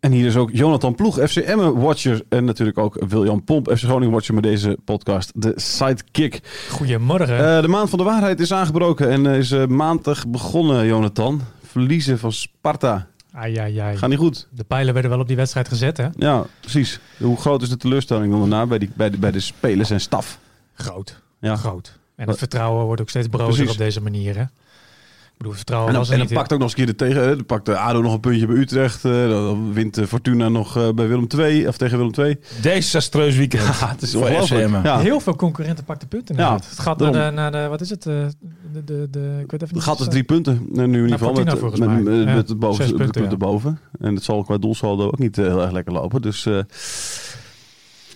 En hier is ook Jonathan Ploeg, FC Emmen Watcher. En natuurlijk ook William Pomp, FC Groningen Watcher met deze podcast, de Sidekick. Goedemorgen. Uh, de maand van de waarheid is aangebroken en is uh, maandag begonnen, Jonathan. Verliezen van Sparta. Ai, ai, ai. Gaat niet goed. De pijlen werden wel op die wedstrijd gezet, hè? Ja, precies. Hoe groot is de teleurstelling dan daarna bij, die, bij, de, bij de spelers en staf? Groot. Ja. Groot. En het vertrouwen wordt ook steeds brozer Precies. op deze manier, hè? Ik bedoel, vertrouwen En dan, was er en dan niet. pakt ook nog eens een keer de tegen. Dan pakt de ADO nog een puntje bij Utrecht. eh, Dan wint eh, Fortuna nog eh, bij Willem II. Of tegen Willem II. Desastreus weekend. Ja, het is ongelooflijk. Ja. Heel veel concurrenten pakten punten. Ja, het gaat naar de, naar de, wat is het? eh, De, de, de, ik weet even Het niet. gaat dus drie punten. eh, Nu in ieder geval. Met, Ja, het boven, zes de punten, punten ja. boven. En het zal qua doelsaldo ook niet eh, heel erg lekker lopen. Dus eh,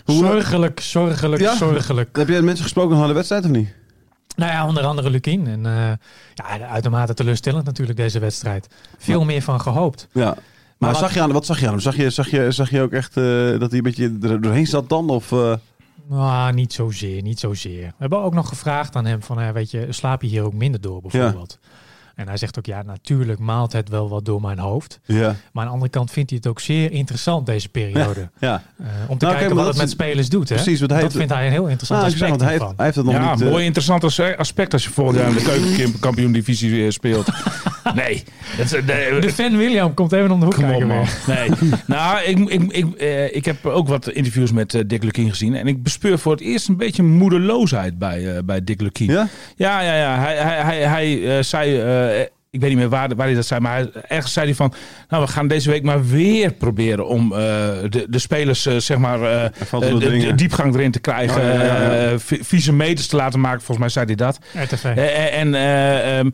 hoe, Zorgelijk, zorgelijk, Ja. zorgelijk. heb jij met mensen gesproken na de wedstrijd of niet? Nou ja, onder andere Lukien. En eh, ja, uitermate teleurstellend natuurlijk deze wedstrijd. Veel meer van gehoopt. Ja. Maar, Maar wat- zag je aan, wat zag je aan hem? Zag je, zag je, zag je ook echt eh, dat hij een beetje er doorheen zat dan? Of, Nou, niet zozeer, niet zozeer. We hebben ook nog gevraagd aan hem van, weet je, slaap je hier ook minder door bijvoorbeeld? En hij zegt ook, ja, natuurlijk maalt het wel wat door mijn hoofd. ja. Maar aan de andere kant vindt hij het ook zeer interessant deze periode. ja. Eh, om te Nou, kijk, kijken wat het met spelers doet. Hè? Precies, want hij dat heeft- vindt hij een heel interessant Nou, aspect want hij, heeft, ervan. hij heeft het nog Ja, niet... eh, mooi interessant as- aspect als je volgend jaar in de keukenkampioen divisie speelt. Nee. Dat is, nee, De fan William komt even om de hoek Kom op, kijken. man. Nee. nou, ik, ik, ik, eh, ik heb ook wat interviews met eh, Dick Lukien gezien. En ik bespeur voor het eerst een beetje moedeloosheid bij, eh, bij Dick Lukien. Ja? Ja, ja, ja. Hij, hij, hij, hij eh, zei, eh, ik weet niet meer waar, waar hij dat zei, maar hij, ergens zei hij van, nou, we gaan deze week maar weer proberen om eh, de, de spelers, eh, zeg maar, eh, de, diepgang erin te krijgen, Oh, ja, ja, ja. eh, vi- vieze meters te laten maken. Volgens mij zei hij dat. RTV. En eh, ehm,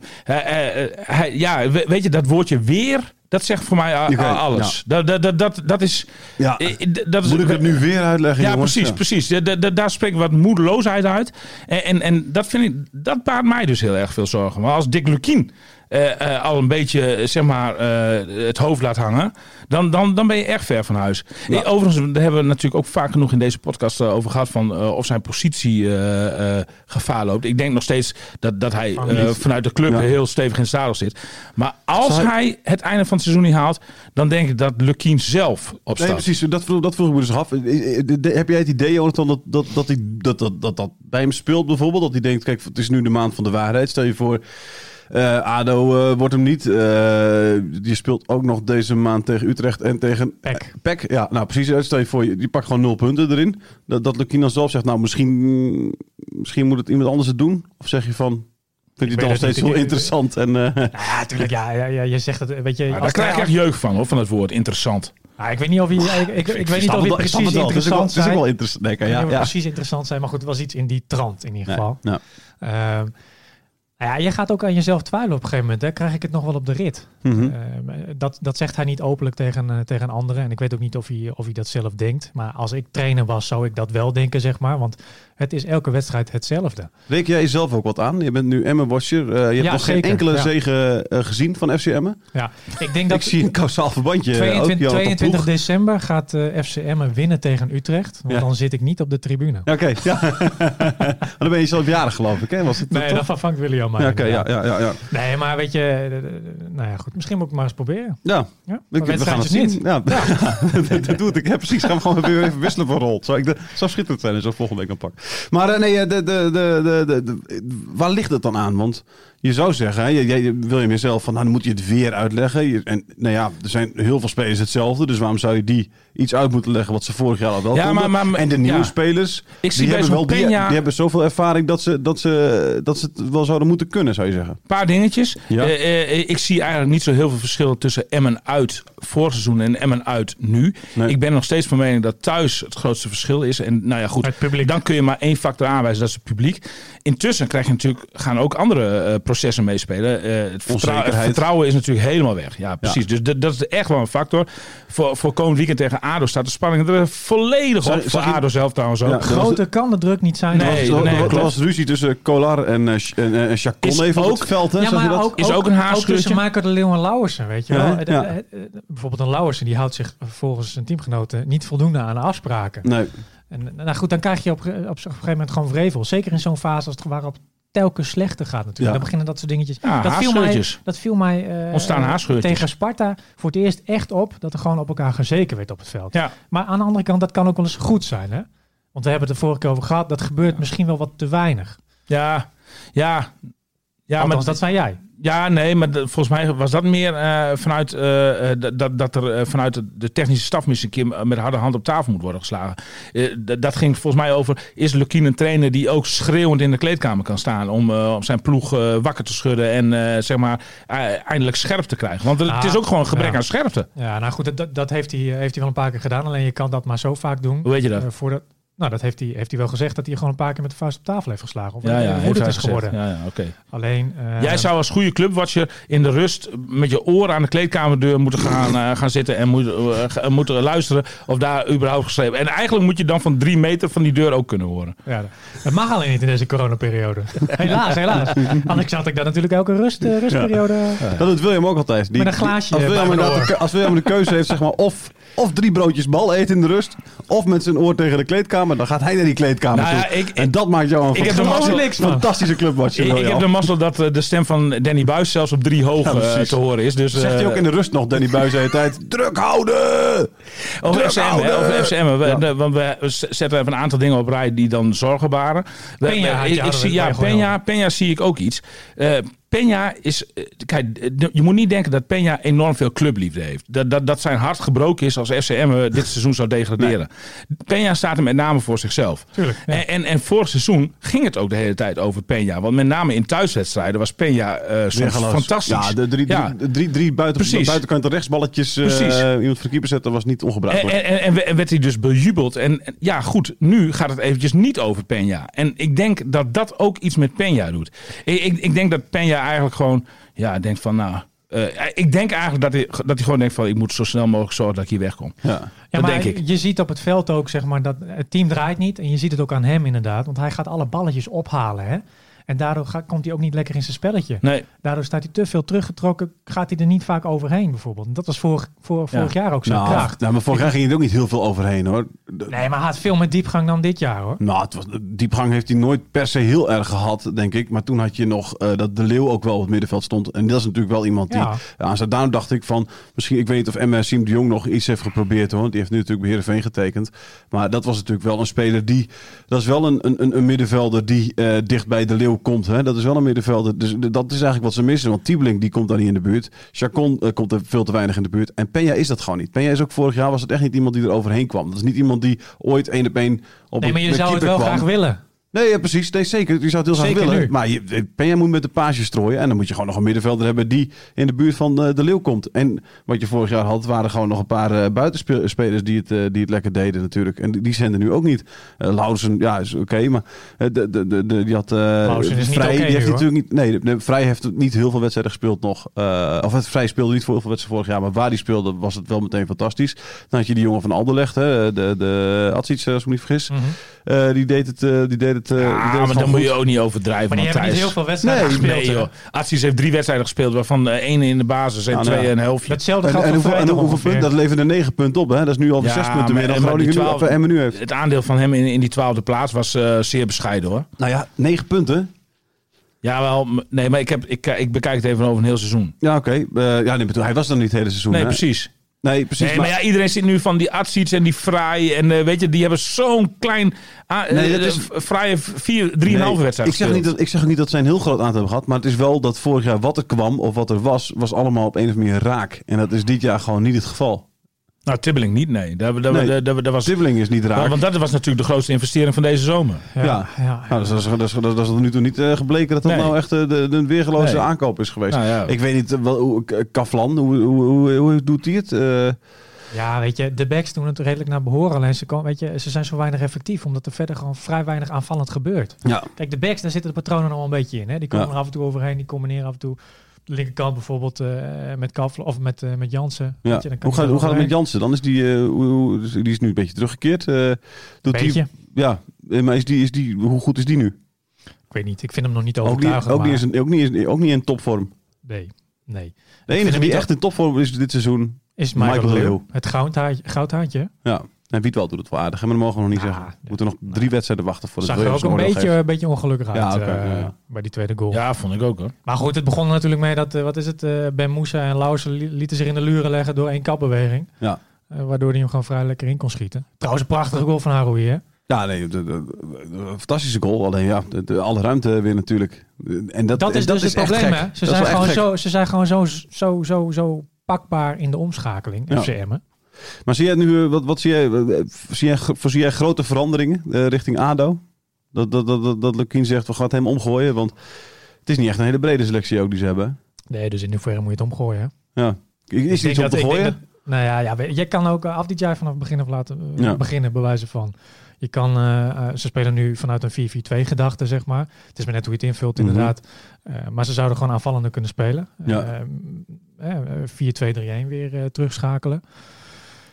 hij- ja, we- weet je, dat woordje weer, dat zegt voor mij alles. Dat, dat, dat, dat, dat is... Ja. d- dat is Moet ik het nu weer uitleggen, Ja, jongens? precies, Ja. precies. Da- da- da- daar spreekt wat moedeloosheid uit. En, en, en dat vind ik, dat baart mij dus heel erg veel zorgen. Maar als Dick Lukien eh, eh, al een beetje, zeg maar, eh, het hoofd laat hangen, dan, dan, dan ben je erg ver van huis. Overigens, daar hebben we natuurlijk ook vaak genoeg in deze podcast over gehad van of zijn positie gevaar loopt. Ik denk nog steeds dat, dat hij vanuit de club Ja. heel stevig in het zadel zit. Maar als hij- hij het einde van het seizoen niet haalt, dan denk ik dat Lukien zelf opstaat. Nee, precies. Dat vroeg, dat vroeg ik me dus af. Heb jij het idee, Jonathan, dat dat, dat, dat, dat, dat dat bij hem speelt bijvoorbeeld? Dat hij denkt, kijk, het is nu de maand van de waarheid. Stel je voor, eh, ADO eh, wordt hem niet. Eh, je speelt ook nog deze maand tegen Utrecht en tegen... Pek. Pek, ja. Nou, precies. Stel je voor, je- die pakt gewoon nul punten erin. Dat, dat Lukien dan zelf zegt, nou, misschien, misschien moet het iemand anders het doen. Of zeg je van... Vind je het het steeds heel Ik- interessant? En, Ja, natuurlijk. Ja, ja, ja, je zegt het, weet je. Maar daar krijg ik echt jeugd van, hoor, van het woord interessant. Ah, ik weet niet of hij, ik, ik, ik, weet niet of wel, ik snap precies wel. Wel- interessant Het is ook zijn. wel interessant. Nee, Ik ja, ja. het precies interessant zijn, maar goed, het was iets in die trant in ieder geval. Ja. Ehm, nou ja, je gaat ook aan jezelf twijfelen op een gegeven moment. Hè. Krijg ik het nog wel op de rit? Mhm. Ehm, dat, dat zegt hij niet openlijk tegen, eh, tegen anderen. En ik weet ook niet of hij, of hij dat zelf denkt. Maar als ik trainer was, zou ik dat wel denken, zeg maar. Want het is elke wedstrijd hetzelfde. Reken jij jezelf ook wat aan? Je bent nu Emmen-watcher. Eh, je hebt Ja, nog geen enkele Ja. zege eh, gezien van FC Emmen. Ja, ik denk dat Ik zie een kausaal verbandje. eh, ook, 22, Jonathan 22 Ploeg. december gaat eh FCM winnen tegen Utrecht. Want Ja. dan zit ik niet op de tribune. Oké, ja. dan ben je zelf jarig geloof ik. Hè? Was het Nee, toch? dat vervangt William maar. ja, ja, ja, ja, ja. Nee, maar weet je, eh, eh, nou ja, goed. Misschien moet ik maar eens proberen. ja. Ja, We, we gaan het zien. Ja. dat, dat doe ik. Ja, precies. Gaan we gewoon weer even wisselen van rol. Zou, ik de, zou schitterend zijn als ik volgende week dan pak. Maar eh, nee, eh, de, de, de, de, de, de- waar ligt het dan aan? Want Je zou zeggen, hè, jij, jij wil je mezelf van, nou, dan moet je het weer uitleggen. Je- en nou ja, er zijn heel veel spelers hetzelfde. Dus waarom zou je die iets uit moeten leggen wat ze vorig jaar al wel Ja, konden? maar- maar- en de nieuwe ja. spelers, Ik zie die, hebben wel, die, hebben zoveel ervaring dat ze, dat, ze, dat ze het wel zouden moeten kunnen, zou je zeggen. paar dingetjes. Ja. Eh, eh, ik zie eigenlijk niet zo heel veel verschil tussen Emmen uit vorig seizoen en Emmen uit nu. Nee. Ik ben nog steeds van mening dat thuis het grootste verschil is. En nou ja, goed. Het publiek. Dan kun je maar één factor aanwijzen, dat is het publiek. Intussen krijg je natuurlijk, gaan ook andere eh, processen meespelen. Eh, het, vertrou- het vertrouwen is natuurlijk helemaal weg. Ja, precies. Dus dat, dat is echt wel een factor. Voor, voor komend weekend tegen ADO staat de spanning er volledig op. Voor zag ADO zelf trouwens ook. Ja. Groter kan de druk niet zijn. Nee, er, was- nee, er was ruzie tussen Kolar en, eh, en, en Chacon Is even op ook- het veld. Hè? Ja, maar dat? ook, Is ook een haarscheurtje? tussen Michael de Leeuw en Lauwersen, weet je Ja, wel. De- bijvoorbeeld een Lauwersen, die houdt zich volgens zijn teamgenoten niet voldoende aan de afspraken. Nee. En nou goed, dan krijg je op, op, op een gegeven moment gewoon vrevel. Zeker in zo'n fase als het waarop telkens slechter gaat natuurlijk. Ja. Dan beginnen dat soort dingetjes. Ja, dat, viel mij, dat viel mij eh, Ontstaan haarscheurtjes. tegen Sparta voor het eerst echt op dat er gewoon op elkaar gezeken werd op het veld. Ja. Maar aan de andere kant, dat kan ook wel eens goed zijn. Hè? Want we hebben het er vorige keer over gehad. Dat gebeurt misschien wel wat te weinig. Ja, ja. Ja, Althans, maar dat zei jij. Ja, nee, maar volgens mij was dat meer eh, vanuit eh, eh, dat- dat, er vanuit de- technische staf misschien een keer met harde hand op tafel moet worden geslagen. Dat ging volgens mij over: is Lukien een trainer die ook schreeuwend in de kleedkamer kan staan om, om zijn ploeg wakker te schudden en zeg maar eh, eindelijk scherp te krijgen? Want het Ah, is ook gewoon een gebrek ja. aan scherpte. Ja, nou goed, dat, dat heeft, hij, heeft hij wel een paar keer gedaan. Alleen je kan dat maar zo vaak doen. Hoe weet je dat? Voordat, nou, dat heeft hij, heeft hij wel gezegd dat hij gewoon een paar keer met de vuist op tafel heeft geslagen. Of Ja, ja, hoe het is gezegd. geworden. Ja, ja, oké. Alleen. eh, Jij zou als goede clubwatcher in de rust met je oren aan de kleedkamerdeur moeten gaan, eh, gaan zitten en moet, eh, moeten luisteren of daar überhaupt geschreven. En eigenlijk moet je dan van drie meter van die deur ook kunnen horen. Ja, dat mag alleen niet in deze coronaperiode. helaas, helaas. Anders had ik daar natuurlijk elke rust, rustperiode. Dat doet William ook altijd. Die, Met een glaasje Als William, de, als William de keuze heeft, zeg maar, of, of drie broodjes bal eten in de rust, of met zijn oor tegen de kleedkamer, dan gaat hij naar die kleedkamer Nou ja, toe. ik- en dat maakt jou een ik heb fantastische- mazzel- niks, man. fantastische clubwatcher. Ik, ik heb de mazzel dat eh, de stem van Danny Buis zelfs op drie hoog Ja, eh, te horen is. Dus, Zegt hij eh, ook in de rust nog, Danny Buis de hele tijd, druk houden! Over FCM, hè, over FCM. We, Ja. want we zetten even een aantal dingen op rij die dan zorgen had je- ik, zie, ja, Peña, Peña zie ik ook iets. Eh Peña is, eh, kijk, je moet niet denken dat Peña enorm veel clubliefde heeft. Dat, dat, dat zijn hart gebroken is als FCM eh, dit seizoen zou degraderen. Peña staat er met name voor zichzelf. Tuurlijk, ja. En, en, en vorig seizoen ging het ook de hele tijd over Peña. Want met name in thuiswedstrijden was Peña eh, soms Weergeloos. fantastisch. Ja, de drie, Ja. drie, drie, drie buiten, buitenkant rechtsballetjes eh, iemand voor de keeper zetten was niet En, ongebruikelijk. en, en, en we- en werd hij dus bejubeld. En, ja, goed, nu gaat het eventjes niet over Peña. En ik denk dat dat ook iets met Peña doet. Ik, ik, ik denk dat Peña eigenlijk gewoon, ja, denkt van, nou... eh, ik denk eigenlijk dat hij, dat hij gewoon denkt van... ik moet zo snel mogelijk zorgen dat ik hier wegkom. ja. Ja, dat maar denk ik. je ziet op het veld ook, zeg maar, dat het team draait niet. En je ziet het ook aan hem inderdaad. Want hij gaat alle balletjes ophalen, hè. En daardoor gaat, komt hij ook niet lekker in zijn spelletje. Nee, Daardoor staat hij te veel teruggetrokken. Gaat hij er niet vaak overheen, bijvoorbeeld. En dat was vorig, voor, vorig jaar ook zijn Nou, kracht. nou, maar vorig jaar ging het ook niet heel veel overheen hoor. De- Nee, maar hij had veel meer diepgang dan dit jaar, hoor. Nou, het was, diepgang heeft hij nooit per se heel erg gehad, denk ik. Maar toen had je nog eh, dat De Leeuw ook wel op het middenveld stond. En dat is natuurlijk wel iemand die Ja. aan staat. Daarom dacht ik van, misschien, ik weet niet of MS Siem de Jong nog iets heeft geprobeerd hoor. Die heeft nu natuurlijk bij Heerenveen getekend. Maar dat was natuurlijk wel een speler die, dat is wel een, een, een middenvelder die eh, dicht bij De Leeuw komt. Hè? Dat is wel een middenvelder. Dus dat is eigenlijk wat ze missen. Want Tiebeling die komt daar niet in de buurt. Chacon eh, komt er veel te weinig in de buurt. En Peña is dat gewoon niet. Peña is ook vorig jaar was het echt niet iemand die er overheen kwam. Dat is niet iemand die ooit één op één op Nee, een maar je zou het wel kwam. graag willen. Nee, ja, precies. Nee, zeker. Je zou het heel graag willen. nu. Maar je, Peña moet met de paasjes strooien. En dan moet je gewoon nog een middenvelder hebben die in de buurt van eh, de Leeuw komt. En wat je vorig jaar had, waren gewoon nog een paar eh, buitenspelers die het, eh, die het lekker deden natuurlijk. En die, die zijn er nu ook niet. Uh, Lausen, ja, is oké. maar de, de, de, de- die had... Vrij, oké die heeft nu, natuurlijk niet... Nee, Vrij heeft niet heel veel wedstrijden gespeeld nog. Of het Vrij speelde niet voor heel veel wedstrijden vorig jaar. Maar waar die speelde was het wel meteen fantastisch. Dan had je die jongen van Alderlecht, hè, de, de Atsic, als ik me niet vergis. Mhm. Die deed het, die deed het, eh, ja, maar dan moet goed. je ook niet overdrijven. Maar die hebben niet heel veel wedstrijden Nee, gespeeld. Nee joh. Atsis heeft drie wedstrijden gespeeld, waarvan eh, één in de basis en twee nou en een helftje. Hetzelfde En, geldt en voor hoeveel, en punten? Dat leverde negen punten op. Hè? Dat is nu al Ja, zes punten maar- meer dan Groningen nu, 12 of Emmen nu heeft. Het aandeel van hem in, in die twaalfde plaats was eh, zeer bescheiden hoor. Nou ja, negen punten. Ja, wel. Nee, maar ik, heb, ik, ik bekijk het even over een heel seizoen. Ja, oké. Eh, ja, nee, hij was dan niet het hele seizoen. Nee, hè? precies. Nee, precies. Nee, maar ja, iedereen zit nu van die Atsiets en die Fraai. En eh, weet je, die hebben zo'n klein, ah, Nee, dat is- eh, fraaie 4, 3,5 Nee, wedstrijd ik zeg, niet dat, ik zeg ook niet dat zij een heel groot aantal hebben gehad. Maar het is wel dat vorig jaar wat er kwam of wat er was, was allemaal op een of andere manier raak. En dat is dit jaar gewoon niet het geval. Nou, Tibbeling niet, nee. Dat, dat, Nee. dat, dat, dat was, Sibbeling is niet raak. want dat was natuurlijk de grootste investering van deze zomer. Ja, Ja. ja. Nou, dat, is, dat, is, dat, is, dat is tot nu toe niet eh, gebleken dat dat Nee. nou echt eh, de, de weergeloze Nee. aankoop is geweest. Nou ja. Ik weet niet, eh, wel, hoe, Kaflan, hoe, hoe, hoe, hoe doet hij het? Eh, Ja, weet je, de backs doen het redelijk naar behoren. Alleen ze, kan, weet je, ze zijn zo weinig effectief, omdat er verder gewoon vrij weinig aanvallend gebeurt. ja. Kijk, de backs, daar zitten de patronen al een beetje in. Hè? Die komen Ja. er af en toe overheen, die combineren af en toe. Linkerkant bijvoorbeeld eh, met Kafla of met, eh, met Jansen. Ja. Je, dan kan Hoe, gaat, hoe gaat het met. Jansen? Dan is die, eh, hoe, dus die is nu een beetje teruggekeerd. doet die- Beetje. ja, maar is die, is die, hoe goed is die nu? Ik weet niet, ik vind hem nog niet Ook niet, overtuigend. ook, niet maar- in, ook, niet ook niet in topvorm. Nee, nee. De enige die niet echt in topvorm is dit seizoen. Is Michael Michael, Leeuw. Het goudhaantje. goudhaantje. Ja. En Wietwald doet het wel aardig, hè, maar dat mogen we nog niet zeggen. We moeten nog drie wedstrijden wachten voor het Zag er ook een beetje, een beetje ongelukkig uit Ja, eh, ja, bij die tweede goal. Ja, vond ik ook hoor. Maar goed, het begon natuurlijk mee dat, eh, wat is het, eh, Ben Moussa en Lausen li- lieten zich in de luren leggen door één kapbeweging. Ja. Waardoor hij hem gewoon vrij lekker in kon schieten. Trouwens, een prachtige goal van Haroui, hè? Ja, nee, de, de- de- de- fantastische goal. Alleen ja, de, de- alle ruimte weer natuurlijk. En dat, Dat en is dus het probleem, hè? Ze Dat zijn, wel gewoon zo, ze zijn gewoon zo, zo, zo, zo pakbaar in de omschakeling, Ja. FCM'en. Maar zie jij nu, eh, wat, wat zie jij, eh, zie jij, zie jij grote veranderingen eh, richting ADO? Dat, dat, dat, dat, dat Lukien zegt, we gaan het hem omgooien. Want het is niet echt een hele brede selectie ook die ze hebben. Nee, dus in hoeverre moet je het omgooien? Ja. Is Ik iets om te gooien? Nou ja, ja, je kan ook uh, Afdijay vanaf het begin af laten eh, Ja. beginnen, bewijzen van. Je kan, eh, eh, ze spelen nu vanuit een 4-4-2 gedachte, zeg maar. Het is maar net hoe je het invult, Mhm. inderdaad. Eh, maar ze zouden gewoon aanvallender kunnen spelen. Ja. Eh, eh, 4-2-3-1 weer eh, terugschakelen.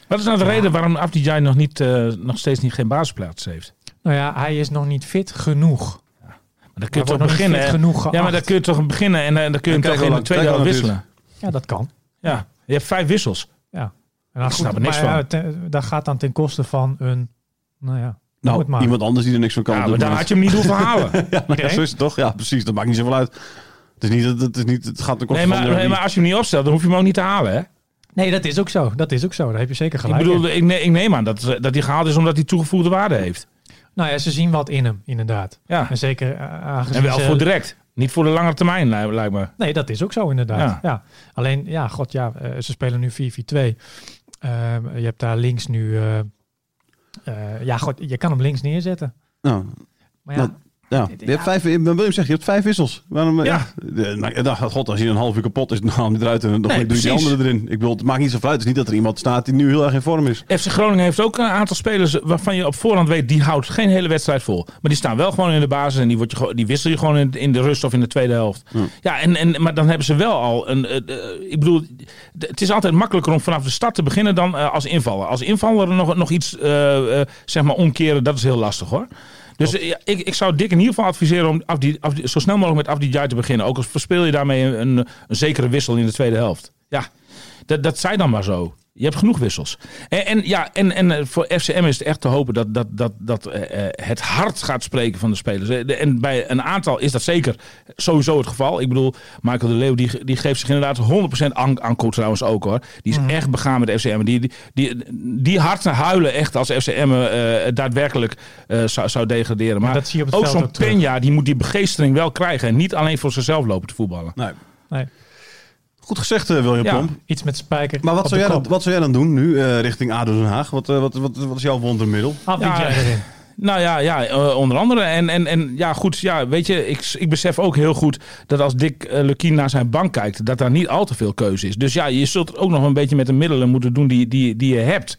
Wat is nou de Ja. reden waarom Afdijay nog, niet, eh, nog steeds niet geen basisplaats heeft? Nou ja, hij is nog niet fit genoeg. Maar dan kun je toch beginnen. genoeg. Ja, maar dan kun je toch beginnen en, dan kun je En hem toch in de tweede helft wisselen. Ja, dat kan. Ja, je hebt vijf wissels. En dan Ik snap er niks maar, van. ja, ten- dat gaat dan ten koste van een, nou ja, Nou, het maar. iemand anders die er niks van kan. Ja, op maar dan moment. had je hem niet hoeven halen. Ja, nou ja, zo is het toch? Ja, precies. Dat maakt niet zoveel uit. Het is niet, het, het is niet, het gaat ten koste Nee, maar, van de- nee, maar als je hem niet opstelt, dan hoef je hem ook niet te halen. Hè? Nee, dat is ook zo. Dat is ook zo. Daar heb je zeker Ik gelijk in. bedoel, ik, ne- ik neem aan dat, dat hij gehaald is omdat hij toegevoegde waarde heeft. Nou ja, ze zien wat in hem, inderdaad. Ja. En zeker eh, aangezien En wel ze- voor direct. Niet voor de lange termijn, li- lijkt me. Nee, dat is ook zo inderdaad. Ja. Ja. Alleen, ja, god ja, eh, ze spelen nu 4-4-2. Ehm, je hebt daar links nu... eh, eh, ja, god, je kan hem links neerzetten. Nou, Maar ja, Nou, ja. Je hebt vijf, William zegt, je hebt vijf wissels. Waarom, ja. Ja, maar, nou, god, als je een half uur kapot is, dan haal je hem eruit en dan Nee, doe je die andere erin. Ik bedoel, het maakt niet zoveel uit. Het is niet dat er iemand staat die nu heel erg in vorm is. FC Groningen heeft ook een aantal spelers waarvan je op voorhand weet, die houdt geen hele wedstrijd vol. Maar die staan wel gewoon in de basis en die, word je, die wissel je gewoon in, in de rust of in de tweede helft. Ja. Ja, en, en, maar dan hebben ze wel al een. eh, eh, ik bedoel, het is altijd makkelijker om vanaf de start te beginnen dan eh, als invaller. Als invaller nog, nog iets eh, eh, zeg maar omkeren, dat is heel lastig hoor. Dus ja, ik, ik zou Dick in ieder geval adviseren om Afdi, Afdi- zo snel mogelijk met Afdijay te beginnen. Ook al verspeel je daarmee een, een, een zekere wissel in de tweede helft. Ja, dat, dat zij dan maar zo. Je hebt genoeg wissels. En, en, ja, en, en eh, voor FCM is het echt te hopen dat, dat, dat, dat eh, eh, het hart gaat spreken van de spelers. En bij een aantal is dat zeker sowieso het geval. Ik bedoel, Michael de Leeuw die, die geeft zich inderdaad 100% aan, aan coach trouwens ook hoor. Die is echt begaan met FCM. Die, die, die, die harten huilen echt als FCM eh, daadwerkelijk eh, zou, zou degraderen. Maar dat zie je op het ook zo'n. Penja, die moet die begeestering wel krijgen. En niet alleen voor zichzelf lopen te voetballen. Nee. Nee. Goed gezegd, eh, William Ja. Pomp. Iets met spijker Maar wat op zou, de jij dan, wat zou jij dan doen nu eh, richting ADO Den Haag? Wat, eh, wat, wat, wat is jouw wondermiddel? Ja. erin. Nou ja, ja onder andere. En, en, en ja, goed, ja, weet je, ik, ik besef ook heel goed dat als Dick Lukien naar zijn bank kijkt, dat daar niet al te veel keuze is. Dus ja, je zult ook nog een beetje met de middelen moeten doen die, die, die je hebt.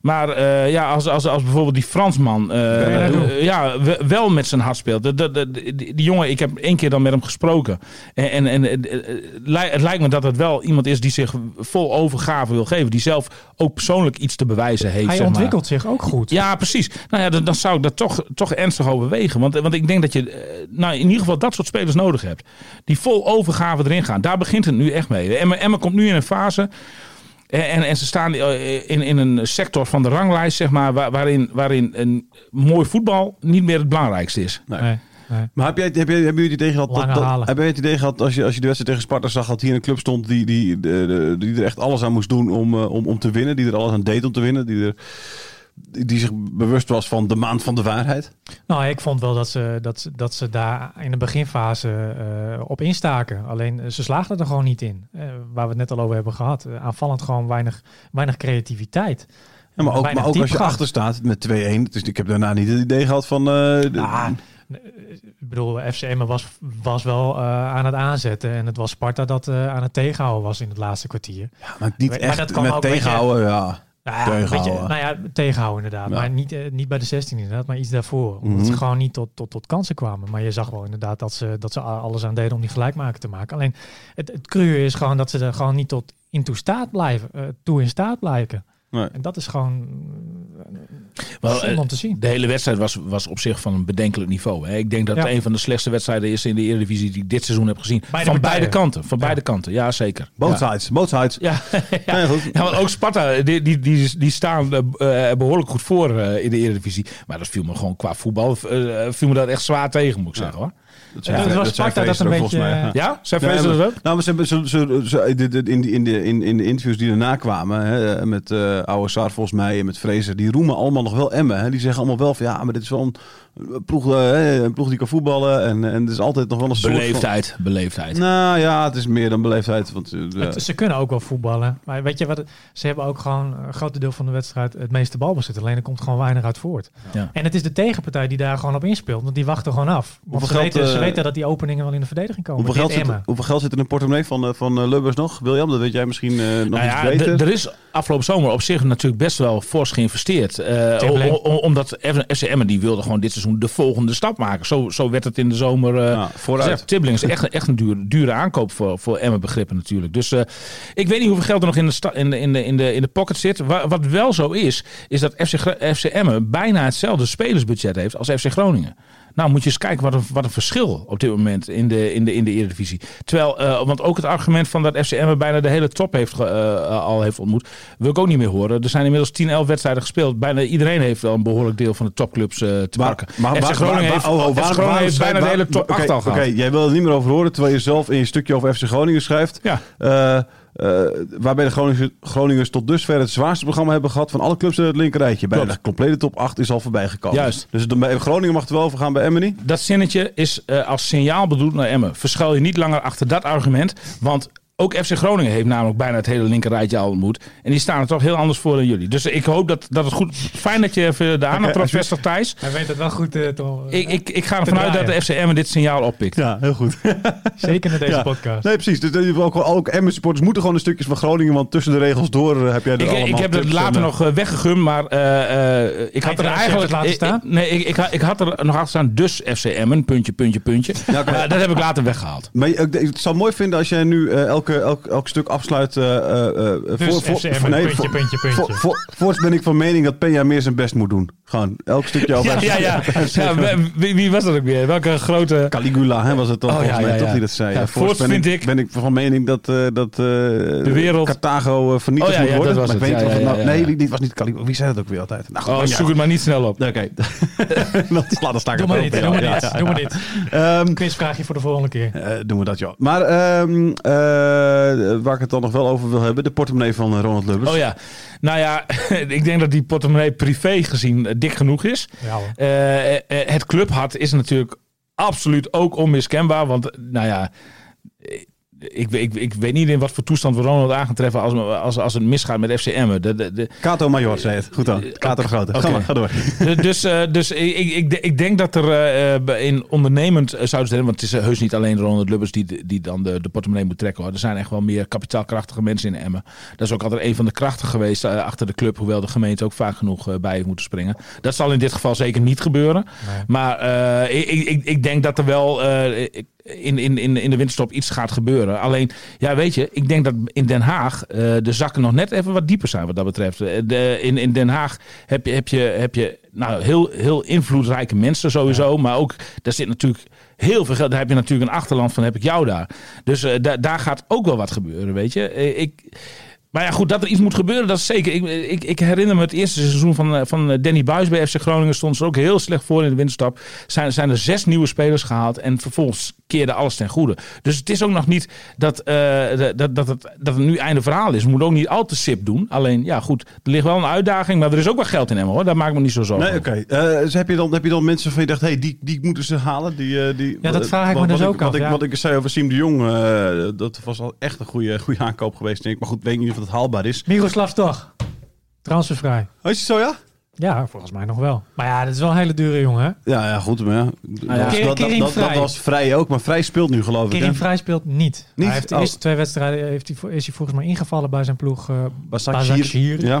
Maar eh, ja, als, als, als bijvoorbeeld die Fransman eh, ja, we- wel met zijn hart speelt. De, de, de- die, die jongen, ik heb één keer dan met hem gesproken. En, en, en eh, het lijkt me dat het wel iemand is die zich vol overgave wil geven. Die zelf ook persoonlijk iets te bewijzen heeft. Hij zeg maar. ontwikkelt zich ook goed. Ja, precies. Nou ja, dan, dan zou ik dat toch, toch ernstig overwegen. Want, want ik denk dat je nou, in ieder geval dat soort spelers nodig hebt. Die vol overgave erin gaan. Daar begint het nu echt mee. Emma, Emma komt nu in een fase. En, en ze staan eh, in, in een sector van de ranglijst, zeg maar, waar- waarin, waarin een mooi voetbal niet meer het belangrijkste is. Nee. Nee. Nee. Maar heb jij, heb jij, hebben jullie het idee gehad dat, heb jij het idee gehad als je, als je de wedstrijd tegen Sparta zag dat hier een club stond die, die, de- de- die er echt alles aan moest doen om, eh, om, om te winnen, die er alles aan deed om te winnen, die, er, die, zich bewust was van de maand van de waarheid? Nou, ik vond wel dat ze, dat, ze- dat ze daar in de beginfase eh, op instaken. Alleen eh, ze slaagden er gewoon niet in. Eh, waar we het net al over hebben gehad. Eh, aanvallend gewoon weinig, weinig creativiteit. Ja, maar ook, maar ook als je achter staat met 2-1. Dus ik heb daarna niet het idee gehad van... Ah, Ik bedoel, FCM was, was wel aan het aanzetten. En het was Sparta dat aan het tegenhouden was in het laatste kwartier. maar niet maar echt dat met ook, tegenhouden, ja. Nou ja, Tegenhouden. nou ja, tegenhouden inderdaad. Ja. Maar niet, eh, niet bij de 16 inderdaad, maar iets daarvoor. Omdat Mhm. ze gewoon niet tot, tot, tot kansen kwamen. Maar je zag wel inderdaad dat ze, dat ze alles aan deden om die gelijkmaker te maken. Alleen het, het cruur is gewoon dat ze er gewoon niet tot in toe staat blijven. eh, toe in staat blijken. Nee. En dat is gewoon Wel, eh, om te zien. De hele wedstrijd was, was op zich van een bedenkelijk niveau. Hè. Ik denk dat Ja. het een van de slechtste wedstrijden is in de Eredivisie die ik dit seizoen heb gezien. Beide van partijen. beide kanten. Van Ja. beide kanten, ja zeker. Both ja. sides, both sides. Ja, ja. Ja, goed. Ja, want ook Sparta, die, die, die, die staan eh, eh, behoorlijk goed voor eh, in de Eredivisie. Maar dat viel me gewoon qua voetbal, eh, viel me dat echt zwaar tegen, moet ik zeggen hoor. Dat Ja, het was Sparta dat een beetje, mij. Ja? Zijn Nee, maar- dat ook? Nou, maar ze hebben ze, ze, ze- in, de, in, de, in, in de interviews die erna kwamen, hè, met eh Oude Saar volgens mij en met Fraser, die roemen allemaal nog wel Emmen. Hè. Die zeggen allemaal wel van ja, maar dit is wel een ploeg, eh, een ploeg die kan voetballen en, en het is altijd nog wel een soort Beleefdheid, beleefdheid. Van, nou ja, het is meer dan beleefdheid. Want, eh. Het- ze kunnen ook wel voetballen. Maar weet je wat? Ze hebben ook gewoon een groot deel van de wedstrijd het meeste balbezit. Alleen er komt gewoon weinig uit voort. Ja. En het is de tegenpartij die daar gewoon op inspeelt. Want die wachten gewoon af. Want ze, geld, weten, ze eh, weten dat die openingen wel in de verdediging komen. hoeveel, geld zit, hoeveel geld zit er in de portemonnee van, eh, van eh, Lubbers nog? William, dat weet jij misschien eh, nog Nou iets ja, beter. er is afgelopen zomer op zich natuurlijk best wel fors geïnvesteerd. Eh, omdat FC Emmen die wilde gewoon dit seizoen de volgende stap maken. Zo, zo werd het in de zomer eh Ja, vooruit. Tibbling is echt, echt een dure, dure aankoop voor, voor Emmen begrippen natuurlijk. Dus eh, ik weet niet hoeveel geld er nog in de, sta- in de, in de, in de, in de pocket zit. Wa- wat wel zo is, is dat FC, FC Emmen bijna hetzelfde spelersbudget heeft als FC Groningen. Nou, moet je eens kijken wat een, wat een verschil op dit moment in de, in de, in de Eredivisie. Terwijl, eh, want ook het argument van dat FC Emmen bijna de hele top heeft, ge- eh, al heeft ontmoet, wil ik ook niet meer horen. Er zijn inmiddels 10, 11 wedstrijden gespeeld. Bijna iedereen heeft wel een behoorlijk deel van de topclubs eh, te pakken. FC Groningen heeft, oh, oh, heeft bijna de hele top Oké, 8 al Oké, jij wil er niet meer over horen, terwijl je zelf in je stukje over FC Groningen schrijft. Ja. Eh, waarbij de Groningers, Groningers tot dusver het zwaarste programma hebben gehad van alle clubs in het linkerrijtje. Bij de complete top 8 is al voorbij gekomen. Juist. Dus bij Groningen mag het wel overgaan bij Emmen niet? Dat zinnetje is eh, als signaal bedoeld naar Emmen. Verschuil je niet langer achter dat argument. Want ook FC Groningen heeft namelijk bijna het hele linkerrijtje al ontmoet. En die staan er toch heel anders voor dan jullie. Dus ik hoop dat, dat het goed... Fijn dat je even de aandacht vestigt, Thijs. Hij weet het wel goed. eh, te- Ik, ik, ik ga ervan uit dat de FC Emmen dit signaal oppikt. Ja, heel goed. Zeker in deze Ja. podcast. Nee, precies. Dus ook, ook Emmen supporters moeten gewoon een stukjes van Groningen, want tussen de regels door eh, heb jij er Ik, allemaal ik heb het tips later en, eh, nog eh, weggegumd, maar eh, eh, ik had er eigenlijk... het laten staan? ik- nee, ik, ik, had- ik had er nog achter staan, dus FC Emmen, puntje, puntje, puntje. Ja, dat heb ik later weggehaald. Maar ik, ik zou het mooi vinden als jij nu eh, elke, elk, elk stuk afsluit. eh eh, eh, Dus Emmen, nee, puntje, voor- puntje, puntje. voor- voor- Voorts ben ik van mening dat Penja meer zijn best moet doen. Gewoon elk stukje over. Ja, ja, ja. ja wie, wie was dat ook weer? Welke grote... Caligula hè, was het toch Oh, volgens ja, mij ja, toch die dat zei. Voorts Voorts ben, vind ik, ben ik van mening dat, eh, dat de wereld- Carthago vernietigd Oh, ja, moet ja, worden. dat was maar ik het. weet het nou... Nee, die was niet Caligula. Wie zei dat ook weer altijd? Nou, Oh, zoek het maar niet snel op. Oké. dan, sta ik Doe het maar doe maar ja, Doe maar niet. Ehm, Quizvraagje voor de volgende keer. doen we dat, joh. Maar ehm, eh, waar ik het dan nog wel over wil hebben, de portemonnee van eh, Ronald Lubbers. Oh ja, nou ja, ik denk dat die portemonnee privé gezien eh, dik genoeg is. Ja. Eh, eh, het clubhart is natuurlijk absoluut ook onmiskenbaar. Want, nou ja, eh, ik, ik, ik weet niet in wat voor toestand we Ronald aan gaan treffen als, als, als het misgaat met FCM. De, de, de, Kato Major zei het. Goed dan. Kato de Grote. Ga maar, ga door. dus eh, dus ik, ik, ik, denk dat er eh, eh, in ondernemend eh, zouden zijn, want het is eh, heus niet alleen Ronald Lubbers die, die dan de, de portemonnee moet trekken. Hoor. Er zijn echt wel meer kapitaalkrachtige mensen in Emmen. Dat is ook altijd een van de krachten geweest eh, achter de club, hoewel de gemeente ook vaak genoeg eh, bij heeft moeten springen. Dat zal in dit geval zeker niet gebeuren. Nee. Maar eh, ik, ik- ik, denk dat er wel eh, in, in, in, in de winterstop iets gaat gebeuren. Alleen, ja, weet je, ik denk dat in Den Haag eh, de zakken nog net even wat dieper zijn wat dat betreft. Eh, De, in, in Den Haag heb je, heb je, heb je nou, heel, heel invloedrijke mensen sowieso. Maar ook, daar zit natuurlijk heel veel geld. Daar heb je natuurlijk een achterland van, heb ik jou daar. Dus da- daar gaat ook wel wat gebeuren, weet je. Ik... Maar ja, goed, dat er iets moet gebeuren, dat is zeker. Ik, ik, ik herinner me het eerste seizoen van, eh, van Danny Buis bij FC Groningen. Stond ze ook heel slecht voor in de winterstap. Zijn, zijn er zes nieuwe spelers gehaald. En vervolgens keerde alles ten goede. Dus het is ook nog niet dat, eh, dat, dat, het, dat het nu einde verhaal is. We moeten ook niet al te sip doen. Alleen, ja goed, er ligt wel een uitdaging. Maar er is ook wel geld in hem hoor. Daar maak ik me niet zo zorgen Nee, oké. Eh, dus heb, je dan, heb je dan mensen van je dacht, hey, die, die moeten ze halen? Die, eh, die, Ja, dat vraag ik me wat, dus wat ook wat af, Ik, ja. Wat ik zei over Siem de Jong, eh, dat was al echt een goede, goede aankoop geweest, denk ik. Maar goed, weet ik niet of het haalbaar is. Miroslav toch? Transfervrij. Is het zo, ja? Ja, volgens mij nog wel. Maar ja, dat is wel een hele dure jongen. hè? Ja, ja goed. Maar ja. Dat, was- Kering- dat, dat, dat, dat Vrij. was vrij ook, maar vrij speelt nu geloof ik. Hè? Vrij speelt niet. Niet? Hij heeft de Oh. eerste twee wedstrijden heeft hij, voor- is hij volgens mij ingevallen bij zijn ploeg uh, Başakşehir. Başakşehir. Ja.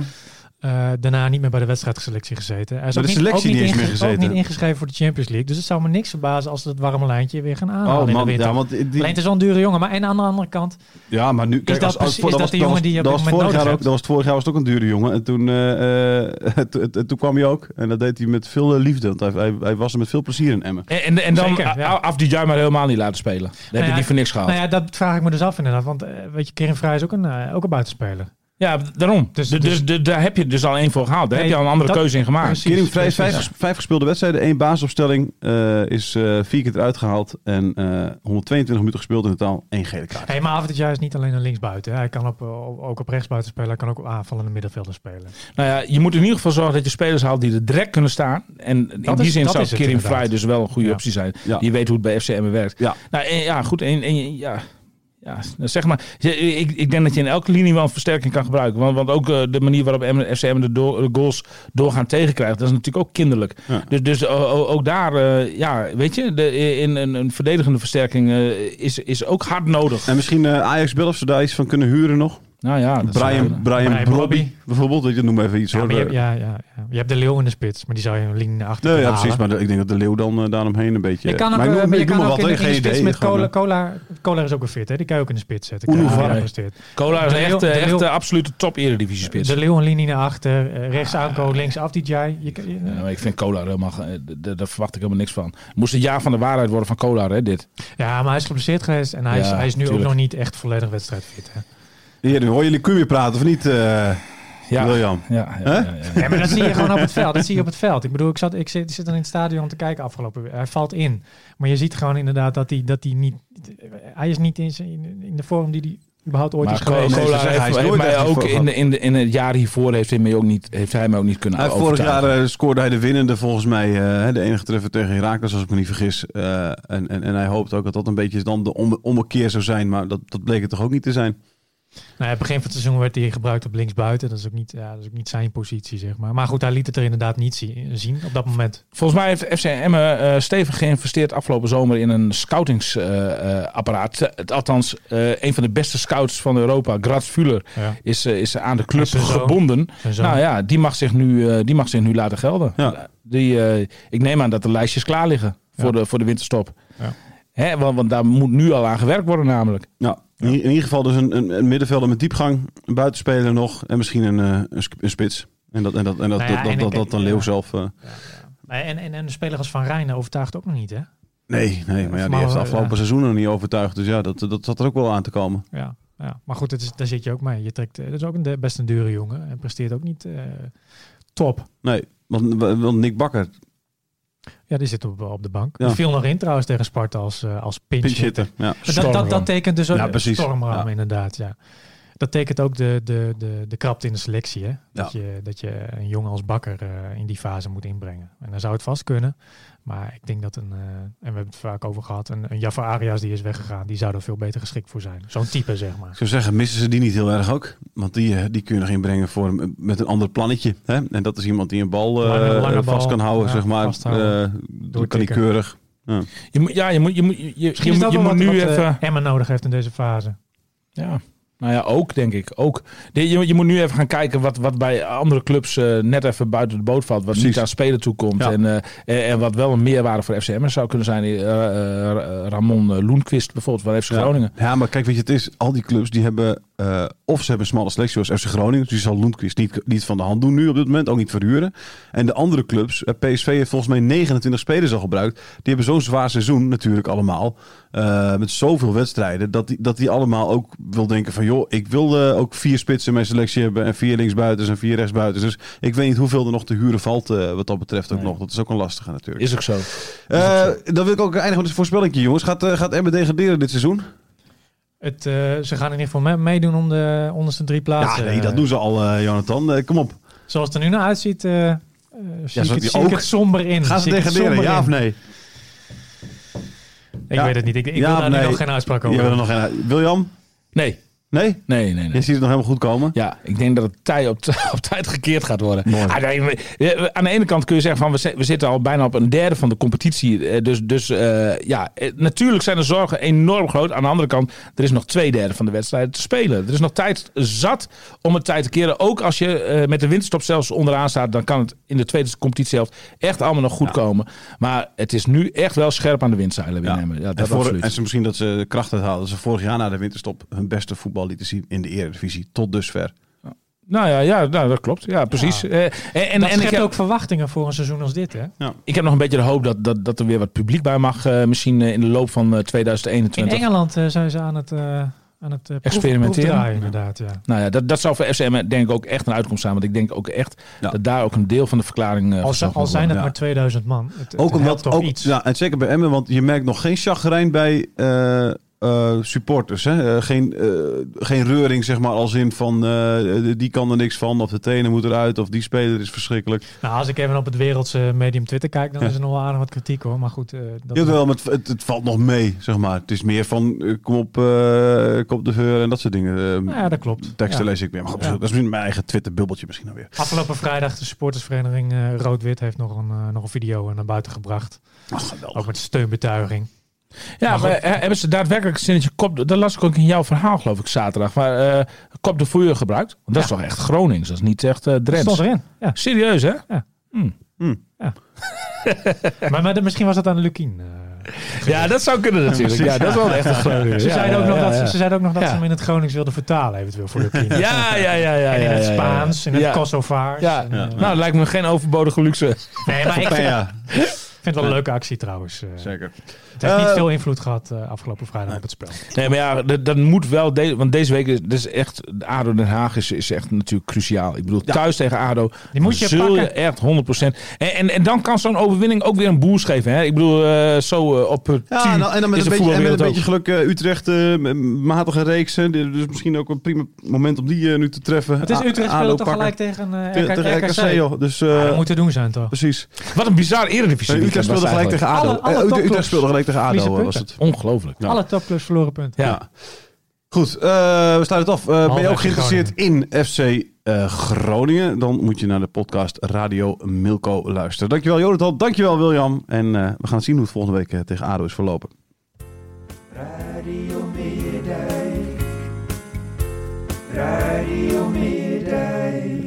Uh, daarna niet meer bij de wedstrijdselectie gezeten. Hij is Bij ook de niet, selectie niet eens meer gezeten. Ook niet ingeschreven voor de Champions League. Dus het zou me niks verbazen als ze het warme lijntje weer gaan aanhalen Oh in de man, winter. ja, want die, Alleen het is wel een dure jongen. Maar en aan de andere kant, ja, maar nu kijk, dat als, als, is dat was- de jongen was- die je op dat dit was moment vorig jaar nodig ook, dat was het vorig jaar was het ook een dure jongen. En toen, eh, eh, toen- kwam hij ook. En dat deed hij met veel eh, liefde. Want hij, hij, hij was er met veel plezier in Emmen. En, en, en dan Zeker, ja. a- af die maar helemaal niet laten spelen. Dan heb je ja, die voor niks gehaald. nou ja, dat vraag ik me dus af inderdaad. Want eh, weet je, Kering Vrij is ook een, eh, ook een buitenspeler. Ja, daarom. Dus- Dus, dus, dus- daar heb je dus al één voor gehaald. Daar Nee, heb je al een andere dat- keuze in gemaakt. precies. Kering Vrij is precies, vijf, vijf gespeelde wedstrijden, één basisopstelling. eh, is eh, vier keer eruit gehaald. En eh 122 minuten gespeeld in totaal. één gele kaart. Hey, maar Avdija is niet alleen een linksbuiten. Hij kan op, eh, op- ook op rechtsbuiten spelen. Hij kan ook op aanvallende middenvelder spelen. Nou ja, je moet in ieder geval zorgen dat je spelers haalt die er direct kunnen staan. En in die is- zin zou Kering. Vrij dus wel een goede Ja. optie zijn. Ja. Die weet hoe het bij FCM werkt. Ja. Nou, en, ja, goed. En, en, ja, ja, zeg maar. Ik, ik denk dat je in elke linie wel een versterking kan gebruiken. Want, want ook eh, de manier waarop M- FCM de, door- de goals doorgaan tegenkrijgt, dat is natuurlijk ook kinderlijk. Ja. Dus, dus ook daar, eh, ja, weet je, de, in een, een verdedigende versterking eh, is, is ook hard nodig. En misschien Ajax Belf, ze daar iets van kunnen huren nog. Nou ja, dat zou Brian. Brian, Brian Brobby bijvoorbeeld. Ik noem even iets Ja, hoor. je, ja, ja, ja. je hebt de leeuw in de spits. Maar die zou je een linie naar achter Nee, ja, precies. halen. Maar ik denk dat de Leeuw dan eh, daaromheen een beetje... Je kan ook, maar ik eh, noem, maar je ik noem ook wat, in, de- in geen de spits idee. met Cola. eh, Cola, Cola is ook een fit, hè? Die kan je ook in de spits zetten. Uno Cola is echt, eh, de echt Leeuw- de absolute top eredivisie spits. De leeuw een linie naar achter. eh, rechts aankomen, links af die Jai. Je, ik vind Cola helemaal, eh, daar verwacht ik helemaal niks van. Moest het jaar van de waarheid worden van Cola, hè, dit. ja, maar hij is geblesseerd geweest. En hij, is, Ja, hij is nu ook nog niet echt volledig wedstrijdfit. Hè? Hier, nu hoor jullie weer praten, of niet, eh Ja, William? ja, ja, Hè? ja, ja. Ja, maar dat zie je gewoon op het veld. Dat zie je op het veld. Ik bedoel, ik, zat, ik, zit, ik zit dan in het stadion te kijken afgelopen week. Hij valt in. Maar je ziet gewoon inderdaad dat hij, dat hij niet... Hij is niet in, zijn- in de vorm die hij überhaupt ooit Maar is geweest. Zeggen, heeft, hij is heeft mij ook in, de, in, de, in het jaar hiervoor heeft hij mij ook niet, heeft hij mij ook niet kunnen Hij vorig jaar eh, scoorde hij de winnende volgens mij. eh, de enige treffer tegen Herakles, als ik me niet vergis. Eh, en, en, en hij hoopt ook dat dat een beetje dan de om, ommekeer zou zijn. Maar dat, dat bleek het toch ook niet te zijn. Nou, ja, begin van het seizoen werd hij gebruikt op linksbuiten. Dat is, ook niet, ja, dat is ook niet zijn positie, zeg maar. Maar goed, hij liet het er inderdaad niet zie- zien op dat moment. Volgens mij heeft FC Emmen eh, stevig geïnvesteerd afgelopen zomer in een scoutingsapparaat. althans, eh, een van de beste scouts van Europa, Graz Fuller, Ja. is, is aan de club gebonden. Nou ja, die mag zich nu, eh, die mag zich nu laten gelden. Ja. Die, eh, ik neem aan dat de lijstjes klaar liggen voor, Ja. de, voor de winterstop. Ja. Hè, want, want daar moet nu al aan gewerkt worden namelijk. In, in ieder geval dus een, een, een middenvelder met diepgang. Een buitenspeler nog. En misschien een, eh, een, sp- een spits. En dat, en dat, en dat, Nou ja, dat, dat, en dat, ik- dat dan. Leeuw zelf... Maar En, en, en de speler als Van Rijn overtuigt ook nog niet, hè? nee, nee, maar ja, die heeft de afgelopen ja. seizoen nog niet overtuigd. Dus ja, dat, dat zat er ook wel aan te komen. Ja, ja. maar goed, het is, daar zit je ook mee. Je trekt, eh, dat is ook een best een dure jongen. En presteert ook niet top. Nee, want, want Nick Bakker, Ja, die zit op, op de bank. Ja. Die viel nog in trouwens tegen Sparta als, eh, als pinch pinch hitter. hitter. Ja. Dat, dat, dat tekent dus ook... Ja, precies. Stormram, Ja. inderdaad, ja. Dat tekent ook de, de, de, de krapte in de selectie, hè? Dat, je, dat je een jongen als bakker eh, in die fase moet inbrengen. En dan zou het vast kunnen. Maar ik denk dat een... eh, en we hebben het vaak over gehad. Een, een Jafar Arias die is weggegaan. Die zou er veel beter geschikt voor zijn. Zo'n type, zeg maar. Ik zou zeggen, missen ze die niet heel erg ook? Want die, eh, die kun je nog inbrengen voor, een- met een ander plannetje. Hè? En dat is iemand die een bal eh, Lange- lange vast kan houden, ja, zeg maar. Eh, dan kan Doortikken. keurig. Je moet, ja, je moet, je moet, je, je, Misschien je, is dat moet- je moet wat, nu wat, even... Emma nodig heeft in deze fase. Ja. Nou ja, ook denk ik. Ook. Je, je moet nu even gaan kijken wat, wat bij andere clubs eh, net even buiten de boot valt. Wat Precies. niet aan spelen toekomt. Ja. En, eh, en, en wat wel een meerwaarde voor FCM zou kunnen zijn. eh, Ramon Loenquist bijvoorbeeld van FC. Groningen. Ja, maar kijk, weet je, het is, al die clubs die hebben, of ze hebben een smalle selectie zoals FC Groningen, dus die zal Lundqvist niet, niet van de hand doen nu op dit moment, ook niet verhuren. En de andere clubs, PSV heeft volgens mij 29 spelers al gebruikt, die hebben zo'n zwaar seizoen natuurlijk allemaal, met zoveel wedstrijden, dat hij dat die allemaal ook wil denken van... joh, ik wil eh, ook vier spitsen in mijn selectie hebben en vier linksbuitens en vier rechtsbuitens. Dus ik weet niet hoeveel er nog te huren valt eh, wat dat betreft ook Nee. nog. Dat is ook een lastige natuurlijk. Is ook zo. Eh, dan wil ik ook eindigen met een voorspelling, jongens. Gaat, eh, gaat Emmen degraderen dit seizoen? Het, eh, ze gaan in ieder geval me- meedoen om de onderste drie plaatsen. ja, nee, dat doen ze al, eh, Jonathan. Kom op. Zoals het er nu naar uitziet, eh eh, zie, ik het, die zie ik ook- het somber in. Gaan ze degraderen, ja in. of nee? Ik Ja. weet het niet. Ik, ik Ja wil daar nee? nog geen uitspraak Je over. wil er nog een... William? Nee, Nee? nee, nee. nee. Je ziet het nog helemaal goed komen? Ja, ik denk dat het tij op, tijd gekeerd gaat worden. Mooi. Ah, nee, we- we- aan de ene kant kun je zeggen van we, zi- we zitten al bijna op een derde van de competitie. Eh, Dus, dus eh, ja, eh, natuurlijk zijn de zorgen enorm groot. Aan de andere kant, er is nog twee derde van de wedstrijden te spelen. Er is nog tijd zat om het tijd te keren. Ook als je met de winterstop zelfs onderaan staat, dan kan het in de tweede competitie zelf echt allemaal nog goed komen. Maar het is nu echt wel scherp aan de windzeilen weer Ja. nemen. Ja, en, dat voor, absoluut. en ze misschien dat ze kracht uithalen. Dat ze vorig jaar na de winterstop hun beste voetbal lieten zien in de Eredivisie. Tot dusver. Nou ja, ja nou, dat klopt. Ja, precies. Eh, en en, dat en ik heb, ook verwachtingen voor een seizoen als dit. Hè? ik heb nog een beetje de hoop dat, dat, dat er weer wat publiek bij mag. eh, misschien eh, in de loop van eh, In 2021. Engeland eh, zijn ze aan het, eh, aan het proef- Experimenteren. inderdaad. Ja. Nou ja, dat, dat zou voor FCM denk ik ook echt een uitkomst zijn. Want ik denk ook echt Ja. dat daar ook een deel van de verklaring uh, Al, al zijn het ja. maar 2000 man. Het, het Ook helpt omdat, toch ook, iets. ja, en zeker bij Emmen, want je merkt nog geen chagrijn bij eh, eh, supporters. Hè? Eh, geen, eh, geen reuring, zeg maar, als in van die kan er niks van, of de trainer moet eruit, of die speler is verschrikkelijk. Nou, als ik even op het wereldse medium Twitter kijk, dan Ja. is er nog wel aardig wat kritiek hoor. Maar goed, dat Jawel, maar het, het, het valt nog mee, zeg maar. Het is meer van, kom op, kom op de heur en dat soort dingen. Eh, Nou ja, dat klopt. Teksten Ja. lees ik weer. Maar goed, Ja. dat is mijn eigen Twitter-bubbeltje misschien alweer. Afgelopen vrijdag de supportersvereniging Rood-Wit heeft nog een, nog een video naar buiten gebracht. Ach. Ook met steunbetuiging. Ja, Maar maar, eh, hebben ze daadwerkelijk een zinnetje kop... Dat las ik ook in jouw verhaal, geloof ik, zaterdag. Maar eh, kop de voer gebruikt. Want dat is Ja. toch echt Gronings. Dat is niet echt uh, Dat Drents. stond erin. Ja. Serieus, hè? maar, maar de- misschien was dat aan Lukien. eh. Ja, dat zou kunnen natuurlijk. Ja, dat is wel echt een. Ze Ja, zeiden ook ja, nog ja, dat, ja. ze zeiden ook nog dat Ja. ze hem in het Gronings wilden vertalen, eventueel voor Lukien. Ja, ja, ja, ja. en in ja, het ja, ja. Spaans, in het Ja. Kosovaars. Ja, en, nou, dat lijkt me geen overbodige luxe. nee, maar ik vind, Ja, ik vind het wel een leuke actie trouwens. zeker. Het heeft niet Eh, veel invloed gehad eh, afgelopen vrijdag op het spel. Nee, maar ja, dat, dat moet wel. De, want deze week is, is echt. de ADO Den Haag is, is echt natuurlijk cruciaal. Ik bedoel, thuis tegen ADO. Die moet je zul pakken. je echt 100%. En, en, en dan kan zo'n overwinning ook weer een boost geven. Hè? Ik bedoel, eh, zo eh, op het. Ja, nou, en dan met is een, de beetje, en met een beetje geluk Utrecht, matige reeks. Dus misschien ook een prima moment om die nu te treffen. Het is Utrecht ADO speelt toch gelijk tegen, Te- RK, tegen RKC, joh. Dus, eh, Ja, dat moet te doen zijn toch? precies. Wat een bizar eredivisie. Utrecht speelde gelijk tegen ADO. Alle- alle Utrecht speelde gelijk tegen ADO, eh, was het. Ongelooflijk. Ja. Alle topclubs verloren punten. Ja. Ja. Goed, eh, we sluiten het af. Eh, ben je ook geïnteresseerd in FC eh, Groningen? Dan moet je naar de podcast Radio Milko luisteren. Dankjewel Jonathan, dankjewel William. En eh, we gaan zien hoe het volgende week tegen ADO is verlopen. Radio Meerdijk. Radio Meerdijk.